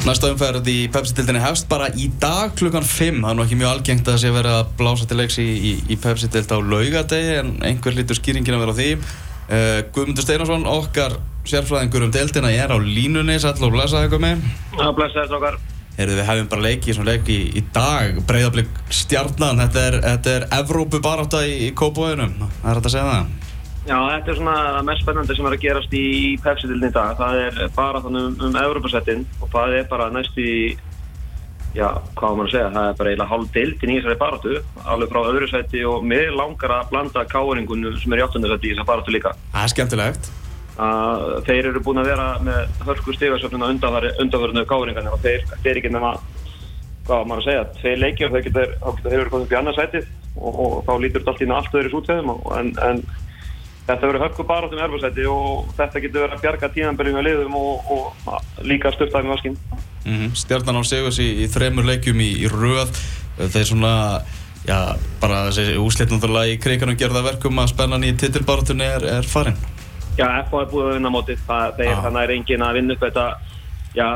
Næsta umferð í Pepsi-dildinni hefst bara í dag klukkan 5. Það er nú ekki mjög algengt að það sé verið að blása til leiks í, í, í Pepsi-dild á laugadegi en einhver lítur skýringin að vera á því. Uh, Guðmundur Steinarsson, okkar sérfræðingur um dildina, ég er á línunni, sætla og blessaði eitthvað með. Já, blessaði þokkar. Herðu við hefum bara leikið svona leik í, í dag, breyðablík stjarnan, þetta er, er Evrópu baráta í, í Kópavöðunum, það er þetta að segja það? Já, þetta er svona mest spennandi sem er að gerast í Pepsi-dildin í dag. Það er bara þannig um, um Evrópasettin og það er bara næst í, já, hvað maður að segja, það er bara eiginlega hálf dildin í þessari barátu, alveg frá öðru seti og mér langar að blanda káringunum sem er í áttundarseti í þessari barátu líka. Það er skemmtilegt. Að þeir eru búin að vera með hörku stigarsöfnuna undanverðinu káringarnir og þeir, þeir ekki nema, hvað maður að segja, tveir leikir og þeir getur, þeir eru komið upp í annarsætið og, og þá lítur þetta allt í allt öðru sútveðum en, en Þetta verður höfku barátum erfarsæti og þetta getur verið að bjarga tímanbyrjum að liðum og, og líka störtaði með vaskinn. Mm -hmm. Stjarnan á Sigurs í, í þremur leikjum í, í röð. Þeir svona, já, bara þessi úsleitnumþurlega í kriganum gerða verkum að spennan í titilbarátunni er, er farinn. Já, FH er búið að vinna mótið. Það. Þannig er engin að vinna upp þetta, já,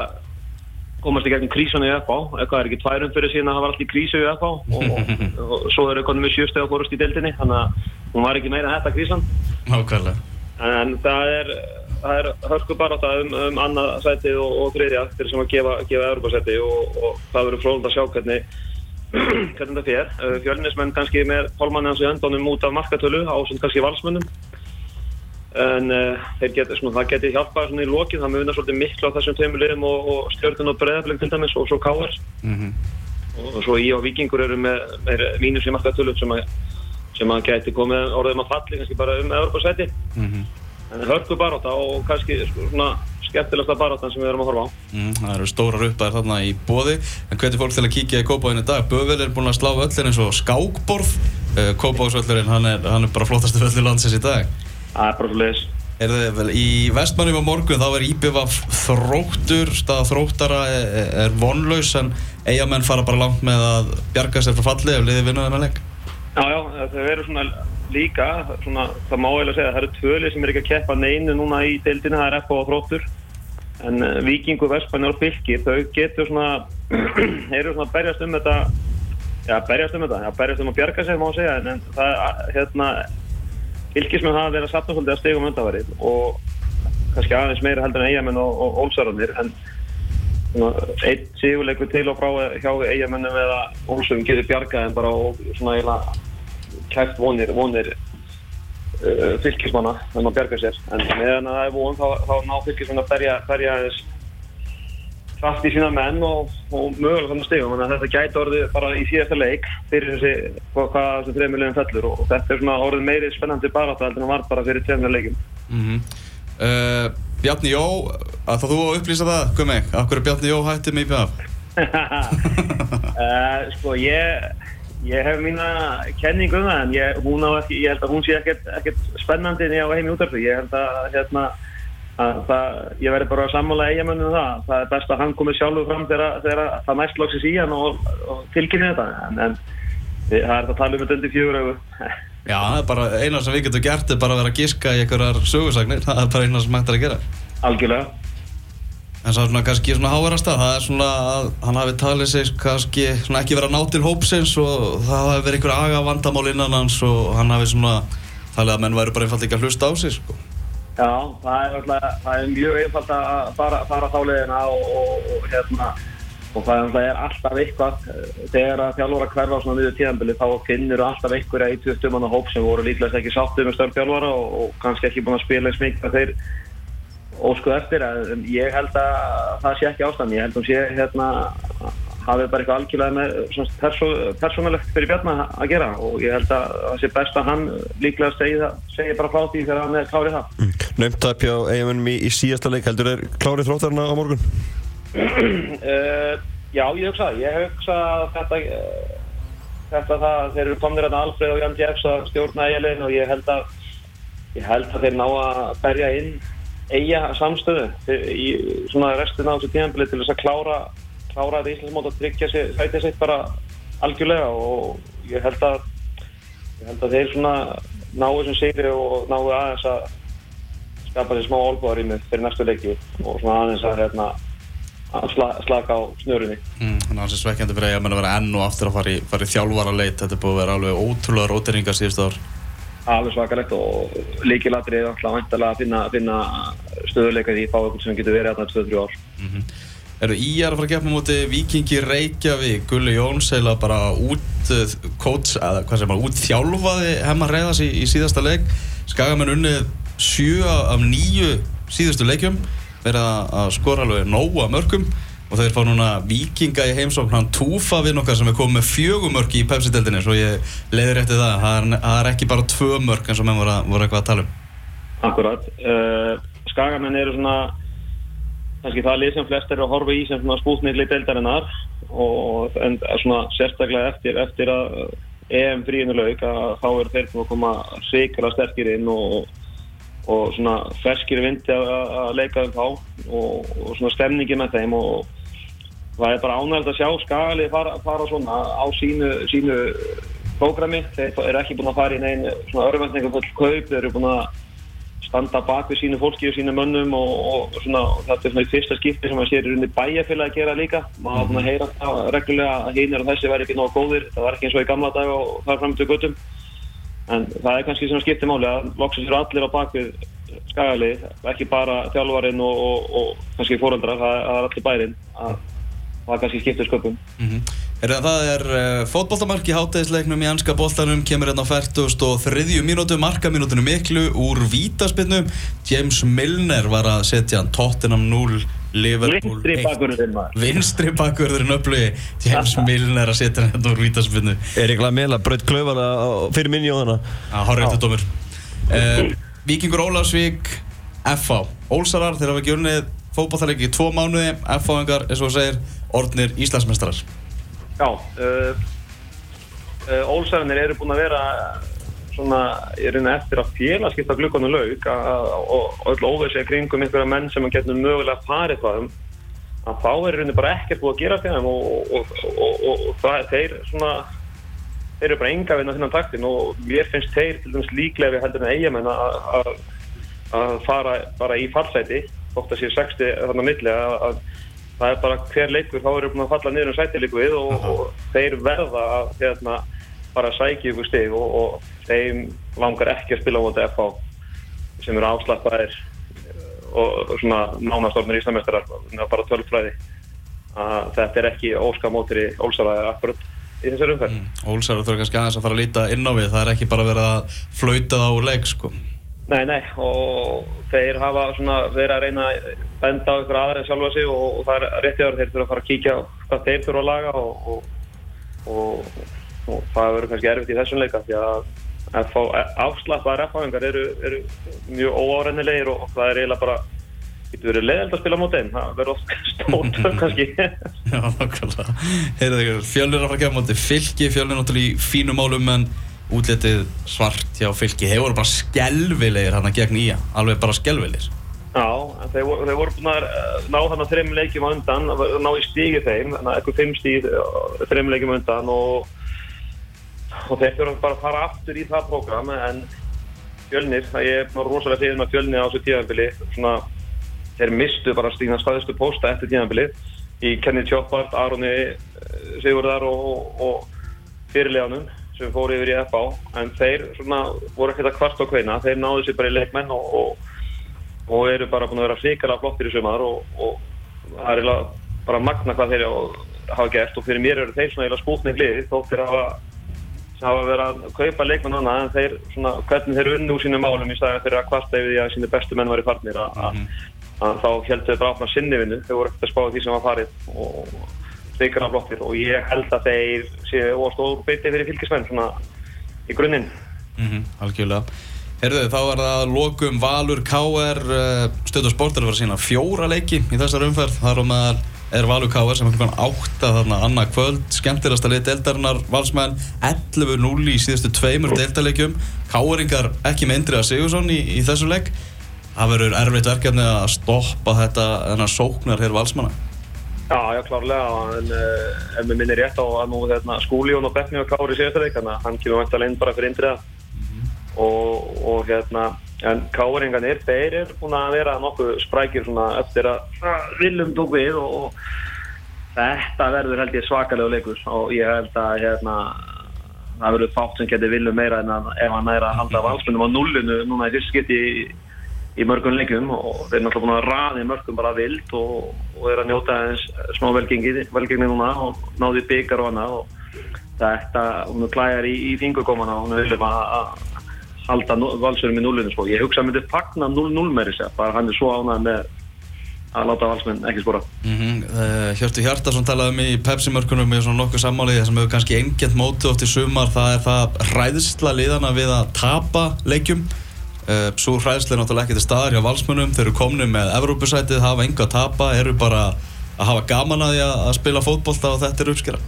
komast í gegnum krísanu í FH. Eitthvað er ekki tværum fyrir síðan að það var alltaf krísu í FH og, og, og svo er eitthvað með sjösteg Nákvæmlega. En það er, það er hörku bara þetta um, um annað sæti og, og þriðja fyrir sem að gefa, gefa Europasæti og, og það verður fróðald að sjá hvernig, hvernig þetta fyrir. Uh, Fjölnismenn kannski með hólmanni hans í höndunum út af markatölu á svona kannski valsmönnum. En uh, geti, svona, það geti hjálpað svona í lokin, það munar svolítið miklu á þessum tveimur liðum og, og stjórnum og breðafling til dæmis og svo káar. Mm -hmm. Og svo í og vikingur eru með, með mínus í markatölu sem að sem að gæti komið orðum að falli kannski bara um Európa-sæti mm -hmm. en það hörku baráta og kannski svona skemmtilegsta barátan sem við erum að horfa á. Mm, Það eru stórar uppæðir þarna í bóði en hvernig fólk til að kíkja í Kópáðinu í dag? Bövel er búin að slá öllin eins og skákborð. Uh, Kópáðsvöllurinn, hann hann er bara flottastu völlu landsins í dag. Það er bara svo leiðis Er þið vel, í vestmannum á morgun þá er Íbjöf þróttur, stað þróttara er, er vonlaus en eigamenn fara bara langt með að bjarga sér frá falli ef liði vinna þennan legg Já, já, þau eru svona líka, svona, það má eiginlega segja að það eru tvöli sem er ekki að keppa neinu núna í deildinu, það er FH og Fróttur en uh, Vikingur, Vestbænir og Fylki, þau getur svona, eru svona að berjast um þetta, já, berjast um þetta, já, berjast um að bjarga sig, má segja, en, það, hérna, Fylkismenn hafa verið að satna svolítið að stegum undavarið og kannski aðeins meira heldur en eigamenn og, og ólsararnir, en einn sigurleikur til og frá hjá eigamennum eða ólsum getur bjargað en bara og svona eiginlega kæft vonir, vonir uh, fylgismanna þegar maður bjargar sér. En meðan það er von þá, þá ná fylgismanna að berja, aðeins kraft í sína menn og, og mögulega þannig stegum þannig að þetta gæti orðið bara í síðasta leik fyrir þessi hvað, þessi þrejumiljöfum fellur og þetta er svona orðið meiri spennandi bara þetta heldur en það var bara fyrir tveimlega leikin mm -hmm. uh, Bjarni Jó að þú að upplýsa það, hvað með af hverju Bjarni Jó hætti með IPF? uh, sko ég Ég hef mína kenningu um það en ég, ekki, ég held að hún sé ekkert spennandi en ég á heim í útverfi. Ég held að, hérna, að það, ég verði bara að sammála eigamönnum um það. Það er best að hann komi sjálfur fram þegar, það næst lóksist í hann og, og tilkynni þetta. En, en það er það að tala um þetta undir fjögur. Já, það er bara eina sem við getum gert er bara að vera að giska í einhverjar sögursagnir. Það er bara eina sem hægt er að gera. Algjörlega. En það er svona kannski svona háverðast að það er svona að hann hafi talið sig kannski svona ekki verið að ná til hópsins og það hafi verið einhver aga vandamál innan hans og hann hafi svona talið að menn væri bara einfalt ekki að hlusta á sig sko. Já, það er, alltaf, það er mjög einfalt að fara, fara þá leiðina og, og, og hérna og það er alltaf eitthvað þegar að þjálfvara hverfa svona viður tíðanbili þá finnir alltaf einhverja í 20 manna hóp sem voru líklega ekki sáttið með störn þjálfvara og, og kannski ekki búin að spila eins mikið þeir óskuð eftir að ég held að það sé ekki ástand ég held að sé hérna hafið bara eitthvað algjörlega með persó, persónalegt fyrir Bjarnar að gera og ég held að það sé best að hann líklega segja, segja bara frá því þegar hann er klárið það mm. Nöfnt að pjá eiginmennum í, í síðasta leik heldur er klárið þróttarna á morgun? uh, já, ég hugsa ég hugsa þetta uh, þetta það, þeir eru komnir að Alfred og Jan Jeffs að stjórna eiginlegin og ég held að ég held að þeir ná að berja inn eiga samstöðu í svona restin á þessu tíðanbili til þess að klára klára þetta íslensmót að tryggja sér sætið sitt bara algjörlega og ég held að ég held að þeir svona náðu sem sigri og náðu aðeins að skapa sér smá olbúðar í mig fyrir næstu leiki og svona aðeins að hérna að sla, slaka á snurunni. Mm, þannig að það er svekkjandi fyrir að vera enn og aftur að fara í, í þjálfara leit. Þetta búið að vera alveg ótrúlega róteringar síðustu ár. Alveg svakalegt og líkilatrið er alltaf vantalega að finna, finna stöðuleika því fá eitthvað sem getur verið að það 2-3 ár. Mm -hmm. Eru í að fara að gefa múti Vikingi Reykjavík, Gulli Jóns heila bara út coach, eða hvað sem bara út þjálfaði hemmar reyðas í, í síðasta leik. Skagamenn unnið 7 af 9 síðustu leikjum, verið að skora alveg nóga mörgum og þeir fá núna vikinga í heimsókn hann túfa við nokkar sem er komið með fjögumörk í Pepsi-deltinni svo ég leiður eftir það. Það er, það er ekki bara tvö mörk eins og menn voru, voru eitthvað að tala um. Akkurat. Uh, Skagamenn eru svona kannski það lið sem flest eru að horfa í sem svona spútnigli deildarinnar og en, svona sérstaklega eftir, eftir að EM fríinu lauk að þá eru þeir sem að koma sikra sterkir inn og og svona ferskir vindi að leika um þá og, og svona stemningi með þeim og það er bara ánægilegt að sjá Skagali fara, fara svona á sínu, sínu prógrami, þeir eru ekki búin að fara í neina svona örfendingum full kaup, þeir eru búin að standa bak við sínu fólki og sínu mönnum og, og svona þetta er svona í fyrsta skipti sem maður sér í rauninni bæjarfélag að gera líka, maður hafa búin að heyra reglulega að hínir og þessi væri ekki náða góðir, það var ekki eins og í gamla dag og þar fram til guttum en það er kannski sem skiptir máli að loksins eru allir á bakvið skagalið, ekki bara þjálfarinn og, og, og kannski fóröldrar, það, það er allir bærin að það kannski skiptir sköpum mm -hmm. Það er uh, eh, fótballtamark í hátæðisleiknum í anska bóltanum, kemur hérna á 43. mínútu, markamínútinu miklu úr vítaspinnu. James Milner var að setja Tottenham 0, Liverpool 1. Vinstri bakkurðurinn var. Vinstri bakkurðurinn upplögi, James Milner að setja hérna úr vítaspinnu. Er ykkur að meila brödd klöfana fyrir minni og þannig? Já, horrið eftir dómur. Uh, Vikingur Ólarsvík, FH. Ólsarar, þeir hafa ekki unnið fótballtalegi í tvo mánuði, FH-engar, eins og það segir, orðnir Íslandsmestrar. Já, uh, uh, Ólsararnir eru búin að vera svona, ég reyna eftir að félagskipta glukkanum laug og öll óveðslega kringum einhverja menn sem að geta mögulega farið það um að þá er reyna bara ekkert búið að gera þeim og, og, og, og það, þeir svona þeir eru bara enga vinna þinnan taktin og mér finnst þeir til dæmis líklega við heldur en eigamenn að fara bara í fallsæti ofta sér 60 þarna milli að það er bara hver leikur þá eru búin að falla niður um sætilíku við og þeir verða að hérna, bara sækja ykkur stig og, og þeim langar ekki að spila á móti FH sem eru afslappaðir og, og svona nánastofnir íslamestrar bara tölfræði að þetta er ekki óskamótir í Ólsara akkurat í þessar umferð mm. Ólsara þurfa kannski aðeins að fara að líta inn á við það er ekki bara verið að flauta úr leik sko Nei, nei, og þeir hafa svona verið að reyna að benda á ykkur aðra en sjálfa sig og, og það er réttið að þeir þurfa að fara að kíkja hvað þeir þurfa að laga og, og, og það verður kannski erfitt í þessum leika því að afslappaðar erfáðingar eru, eru mjög óárennilegir og það er eiginlega bara getur verið leðild að spila mot einn það verður oft stótt kannski. Já, nákvæmlega. Heyrðu þig, fjölnir að fara að gefa moti fylki. Fjölnir náttúrulega í fínum málum en útlitið svart hjá fylki. Þeir voru bara skelvilegir hann að gegn í alveg bara skelvilegir Já, þeir voru, þeir voru búin að eh, ná þannig þreim leikjum undan ná í stígi þeim, þannig að eitthvað fimm stígi eh, þreim leikjum undan og, og þeir fyrir bara að fara aftur í það program en fjölnir, það er rosalega fyrir með fjölnir á þessu tíðanbili svona, þeir mistu bara stíðna staðistu posta eftir tíðanbili í Kenny Choppart, Aroni eh, Sigurðar og, og fyrirleganum sem fór yfir í FA en þeir svona, voru ekkert að kvart á kveina. Þeir náðu sér bara í leikmenn og, og, og eru bara búin að vera flikala flottir í sumar og, það er bara magna hvað þeir hafa gert. Og fyrir mér eru þeir svona spútni hlið þóttir að hafa verið að kaupa leikmenn hana en þeir svona hvernig þeir unni úr sínum málum í staðin þeir að kvarta yfir því að sínu bestu menn var í farnir að mm -hmm. þá heldur þeir bara áfram sinni vinnu þeir voru ekkert að spá því sem var farið og þykra flottir og ég held að þeir séu óstóður beiti fyrir fylgismenn svona í grunninn mm -hmm, Algjörlega Herðu þá er það lokum Valur K.R. Eh, stöð og sport er að vera sína fjóra leiki í þessar umferð þar og meðal er Valur K.R. sem er klukkan átta þarna annað kvöld skemmtilegast að leita eldarinnar valsmenn 11-0 í síðustu tveimur deildalegjum K.R.ingar ekki með Indriða Sigursson í, í þessu legg það verður erfitt verkefni að stoppa þetta en að sóknar hér valsmanna Já, já, klárlega, en uh, ef mér minnir rétt á að nú hérna, skúli og Beckni og Kári séu þetta þannig að hann kemur vantilega inn bara fyrir indriða. Mm -hmm. og, og hérna en káringanir, þeir eru búin að vera nokkuð sprækir eftir að Willum tók við og, og þetta verður held ég svakalegu leikur og ég held að hérna það verður fátt sem getur Willum meira en að ef hann næra að halda valsmennum á nullinu núna í fyrst skipti í, í mörgum leikum og þeir eru náttúrulega búin að raði mörgum bara vild og, og er að njóta eins smá velgengi, velgengi núna og náði byggar og annað og þetta, hún klæjar í, í fingurgómana og hún er viljum að halda valsverðum í nullinu sko. Ég hugsa að myndi fagna 0-0 með þessu, bara hann er svo ánægð með að láta valsmenn ekki skora. Mm -hmm. Hjörtu Hjartarsson talaði um í Pepsi-mörkunum með svona nokkuð sammálið það sem hefur kannski engjent mótið oft í sumar það er það hræðsla liðana við að tapa leikjum uh, svo hræðsla er náttúrulega ekki til staðar hjá valsmennum þeir eru komni með Evrópusætið, hafa enga að tapa eru bara að hafa gaman að því að spila fótbolta og þetta er uppskera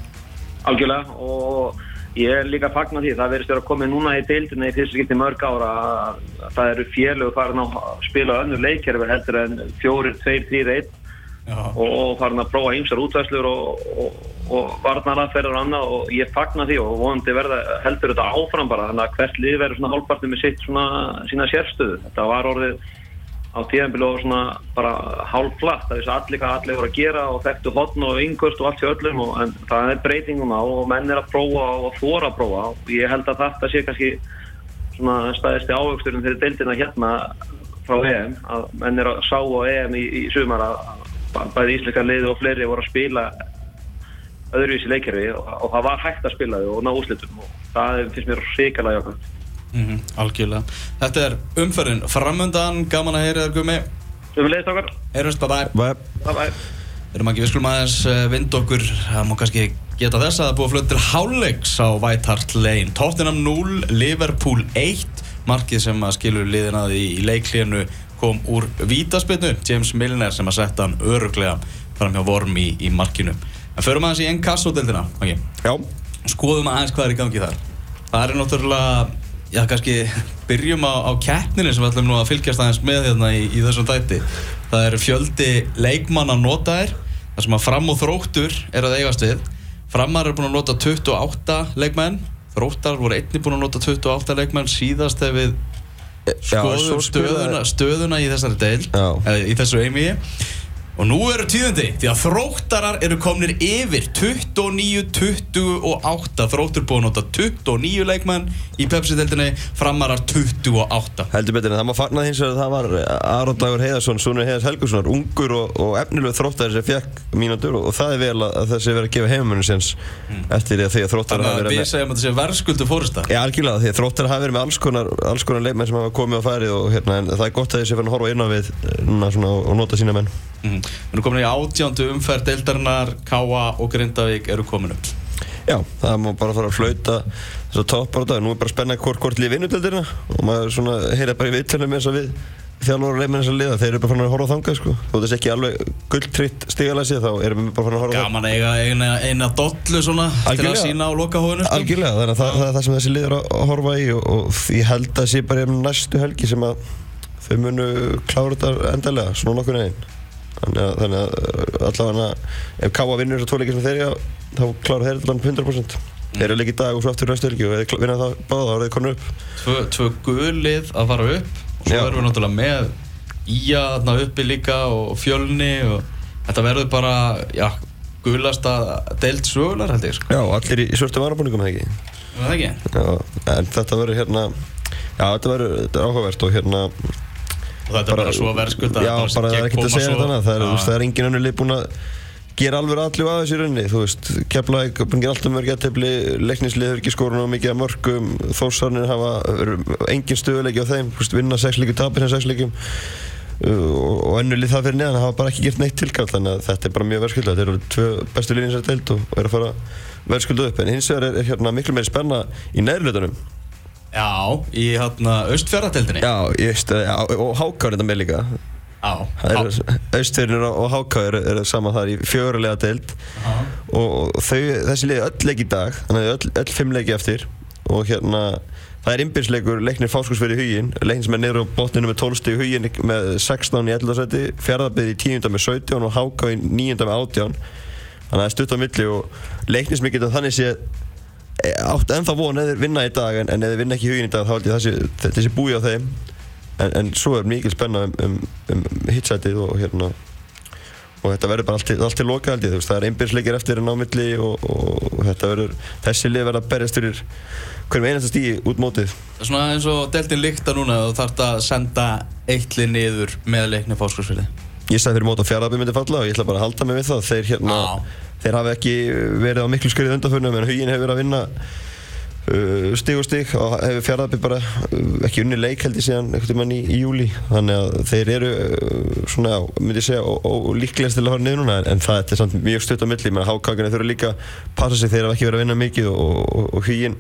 Algjörlega og ég er líka að fagna því það verðist að koma núna í deildina í fyrst skipti mörg ára að, að það eru félög farin að spila önnur leikjærfi heldur en fjórir, tveir, þrýr, einn. Og, og farin að prófa ýmsar útvæðslur og, og, og varnaraðferður og annað og ég fagna því og vonandi verða heldur þetta áfram bara þannig að hvert lið verður svona hálfpartið með sitt svona sína sérstöðu. Þetta var orðið á tíðanbílu og svona bara hálf flatt það er allir hvað allir voru að gera og þekktu hotn og yngust og allt í öllum og, en það er breytingum á og menn er að prófa og þóra að prófa og ég held að þetta sé kannski svona staðisti ávöxturinn fyrir deildina hérna frá EM að menn er að sá á EM í, í sumar að bæði íslenska liði og fleiri voru að spila öðruvísi leikjörfi og, og það var hægt að spila þau og ná úslitum og það finnst mér ríkilega jákvæmt mm -hmm. Algjörlega Þetta er umferðin framöndan, gaman að heyra þér gumi Við leiðist okkar Heyrjumst, bye bye Bye. Bye bye Erum ekki, við skulum aðeins uh, vind okkur, það má kannski geta þess að það búið að fluta til Háleiks á White Hart Lane. Tottenham 0, Liverpool 1, markið sem að skilur liðinaði í, í leiklíðinu kom úr vítaspinnu, James Milner sem að setja hann öruglega fram hjá Vorm í, í markinu. En förum aðeins í enn kassodeldina, ok? Já. Skoðum aðeins hvað er í gangi þar. Það er náttúrulega, já kannski byrjum á, á keppninu sem við ætlum nú að fylgjast aðeins með hérna í, í þessum dæti. Það eru fjöldi leikmanna notaðir þar sem að fram og þróttur er að eigast við framar er búin að nota 28 leikmenn þróttar voru einni búin að nota 28 leikmenn síðast ef við Já, skoðum stöðuna, spilaði- stöðuna í þessari deil Já. eða í þessu einvigi og nú eru tíðandi því að þróttarar eru komnir yfir 29-28 þróttur búin að nota 29 leikmenn í Pepsi-deildinni framarar 28 Heldur betur en það má fagnað hins vegar að það var Aron Dagur Heiðarsson, sonur Heiðars Helgussonar, ungur og, og efnileg þróttari sem fekk mínútur og, það er vel að, þessi verið að gefa heimamennu séns eftir því að því að þróttar þannig hafa að verið við segjum að þetta sé verðskuldu fórista Já, algjörlega, því að þróttar hafa verið með alls konar, alls konar leikmenn sem hafa komið á færið og hérna, það inn á við og mm. Erum komin í átjándu umferð deildarinnar Káa og Grindavík eru komin upp Já, það má bara fara að flauta þess að toppar á dag. Nú er bara spennað hvort hvort lið vinnutöldina og maður svona heyra bara í viðtölum eins og við þjálfur og leikmenn þess að liða. Þeir eru bara fann að horfa á þangað sko. Þó þessi ekki alveg gulltritt stigalæsi þá erum við bara fann að horfa á það. Gaman eiga eina, eina dollu svona til að Algjörlega. sína á lokahóðinu sko. Algjörlega, þannig að það, það er það sem þessi lið er að horfa í og, og ég held að sé bara um næstu helgi sem að þau munu klára þetta endalega, svona nokkur neginn. Þannig að, þannig að uh, allavega ef Káa vinnur þessar tvo leikir sem þeir eiga, þá klára þeir þetta bara 100%. Þeir eru leikið í dag og svo aftur næstu helgi og ef þeir vinna það báða þá eru þeir konur upp. Tvö, tvö gulið að fara upp og svo erum við náttúrulega með Ía þarna uppi líka og fjölni og þetta verður bara, já, gulasta deild sögunar held ég sko. Já, allir í, í svörtu varabúningum eða ekki. Það ekki? Já, en þetta verður hérna, já þetta verður er áhugavert og hérna Og þetta er bara svo verðskulda Já, bara það er ekkert að segja þetta annað. Það er, veist, það er engin önnur lið búin að gera alveg allir að þessu í rauninni. Þú veist, Keflæk, búin að gera alltaf mörg jættefli leiknislið hefur ekki skorun og mikið að mörgum Þórsarnir hafa engin stöðuleiki á þeim, veist, vinna sex leikum tapir sem sex leikum uh, og, lið það fyrir neðan hafa bara ekki gert neitt tilkall þannig að þetta er bara mjög verðskulda. Þetta eru tvö bestu liðin sem deild og er að fara verðskulda upp. En hins vegar er, er hérna miklu meiri spenna í neðurlutunum Já, í hérna austfjörðardeildinni Já, ég veist, já, og Háká er þetta með líka Já, Austfjörnir og Háká eru er saman þar í fjögurulega deild og, þau, þessi liði öll leik í dag þannig að öll, öll fimm leiki eftir og hérna það er innbyrðsleikur leiknir fáskursverði í hugin leiknir sem er niður á botninu með 12 stig í hugin með 16 í 11. seti fjárðarbyrði í 10. með 17 og Háká í 9. með 18 þannig að það er stutt á milli og leiknir sem við getum þannig sé átt ennþá von eða vinna í dag en, en eða vinna ekki í hugin í dag þá held ég þessi, þessi búi á þeim. En, en svo er mikil spenna um, um, um hitsætið og hérna og þetta verður bara allt til, allt til loka held ég. Þú veist það er einbjörnsleikir eftir en ámilli og, og þetta verður þessi lið verður að berjast fyrir hverjum einasta stígi út mótið. Svona eins og deltinn líkta núna og þarf það að senda eitli niður með leikni fáskórsfyrði Ég sagði fyrir mót að fjaraðabíð myndi falla og ég ætla bara að halda mig við það. Þeir hérna, þeir hafi ekki verið á miklu skrið undanförnum en huginn hefur verið að vinna uh, stig og stig og hefur fjaraðabíð bara uh, ekki unni leik held ég síðan einhvern veginn í, í júli þannig að þeir eru uh, svona, myndi ég segja, líklegast til að fara niður núna en, en það er samt mjög stutt á milli. Menn hákakunni þurfa líka að passa sig þeir hafa ekki verið að vinna mikið og, og, og huginn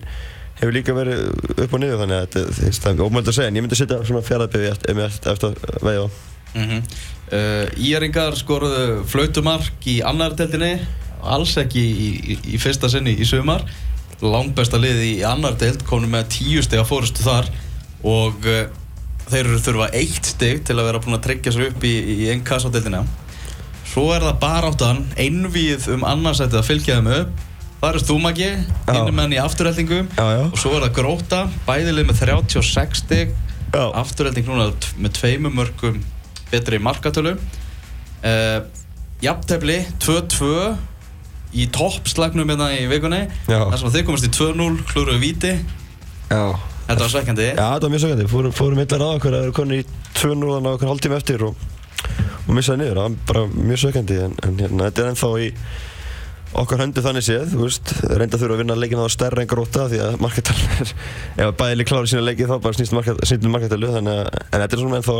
hefur líka verið upp og niður þannig að þetta er ómöld að segja en ég myndi setja svona fjaraðabíð eftir að veiða mm -hmm. uh, Íringar skoruðu flautumark í annar deildinni alls ekki í, í, í fyrsta sinni í sumar. Langbæsta liði í annar deild komum með tíu steg að fórustu þar. Og uh, þeir eru þurfa eitt steg til að vera búin að tryggja sér upp í, í einn kass á deildina svo er það bara áttan einvið um annarsætið að fylgja þeim upp. Það eru Þúmaki, hinnum enn í afturheldingum og svo er það Gróta bæðilið með 36 steg afturhelding núna með tveimum mörgum betri markatölu. Uh, Jafntefni 2-2 í toppslagnum hérna í vikunni. Þar sem þeir komast í 2-0 klúruðu viti Já. Þetta var svekkjandi. Já, þetta var mjög svekkjandi, fórum, fórum millar á okkur að eru konið í 2-0 þannig að okkur hálftíma eftir og, og missaði niður, það var bara mjög svekkjandi en, en hérna, þetta er ennþá í okkar höndu þannig séð, þú veist, reynda þurfa að vinna leikina á stærra en gróta því að marketæl er, ef bæðileg klári sína leikið þá bara snýst um marketælu þannig að, en þetta er svona ennþá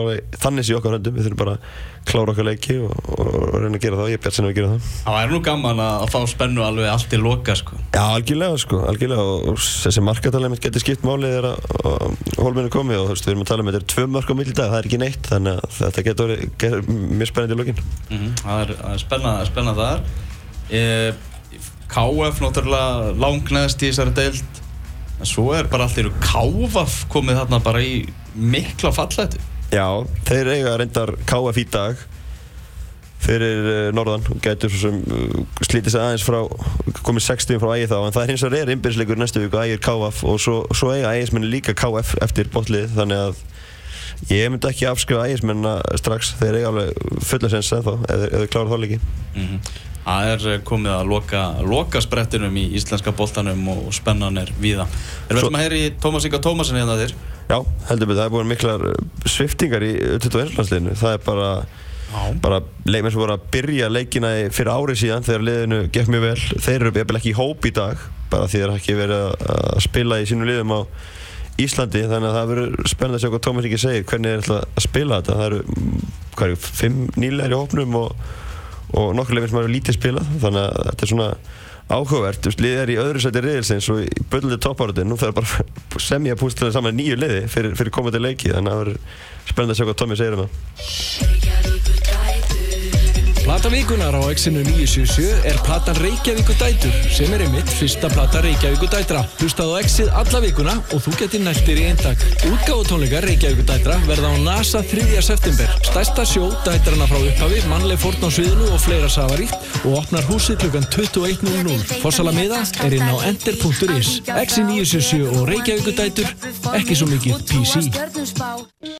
þannig séð okkar höndu, við þurfum bara að klára okkar leiki og, og, og reyna að gera það, ég er bjart sinna að gera það. Það er nú gaman að fá spennu alveg allt í loka sko. Já, algjörlega sko, algjörlega og þessi marketæli mitt getur skipt málið þegar hólminu komið og þú veist, við erum að tala um þetta er tvö mörg á mildag, það er ekki neitt þannig að þetta getur, getur mjög spennandi í lokin. Mm -hmm. Það er, er spennað spenna þar. E, KF náttúrulega langnæðist í þessari deild en svo er bara allir KF komið þarna bara í mikla fallætu Já, þeir eiga reyndar KF í dag fyrir uh, norðan og getur slítið sig aðeins frá komið 60 frá ægi þá en það er hins vegar er innbyrðsleikur næstu viku ægir KF og svo, svo eiga ægismenni líka KF eftir botlið þannig að ég myndi ekki afskrifa ægismenna strax þeir eiga alveg fulla sens eða þá ef þau klára þá líki mm -hmm. Það er komið að loka, loka sprettinum í íslenska boltanum og spennan er víða. Er við að heyra í Tómas Inga Tómasin hérna þér? Já, heldur við. Það er búin miklar sviftingar í 21. landsliðinu. Það er bara, bara leikmenn sem voru að byrja leikina fyrir árið síðan þegar liðinu gekk mjög vel. Þeir eru ekki í hóp í dag, bara því þeir hafa ekki verið að spila í sínum liðum á Íslandi. Þannig að það verður spennandi að sjá hvað Tómas Ingi segir, hvernig þeir ætla að spila þetta. Það eru, hvað eru, fimm nýlegar í hópnum og og nokkur leifir sem eru lítið spilað þannig að þetta er svona áhugavert liðið er í öðru sæti riðilsins og böllið toppáratu nú þarf bara semja pústilega saman nýju liði fyrir, fyrir komandi leiki þannig að það verður spennandi að sjá hvað Tommi segir um það Plata vikunar á Exinu 977 er platan Reykjavíku dætur sem er einmitt fyrsta plata Reykjavíku dætra. Hlustað á Exið alla vikuna og þú getur nættir í eintak. Útgáðutónleikar Reykjavíku dætra verða á NASA 3. september. Stærsta sjó dætrana frá upphafi, mannleg fórn á sviðinu og fleira safaríkt og opnar húsið klukkan 21.00. Forsala miða er inn á enter.is. Exi 977 og Reykjavíku dætur, ekki svo mikið PC.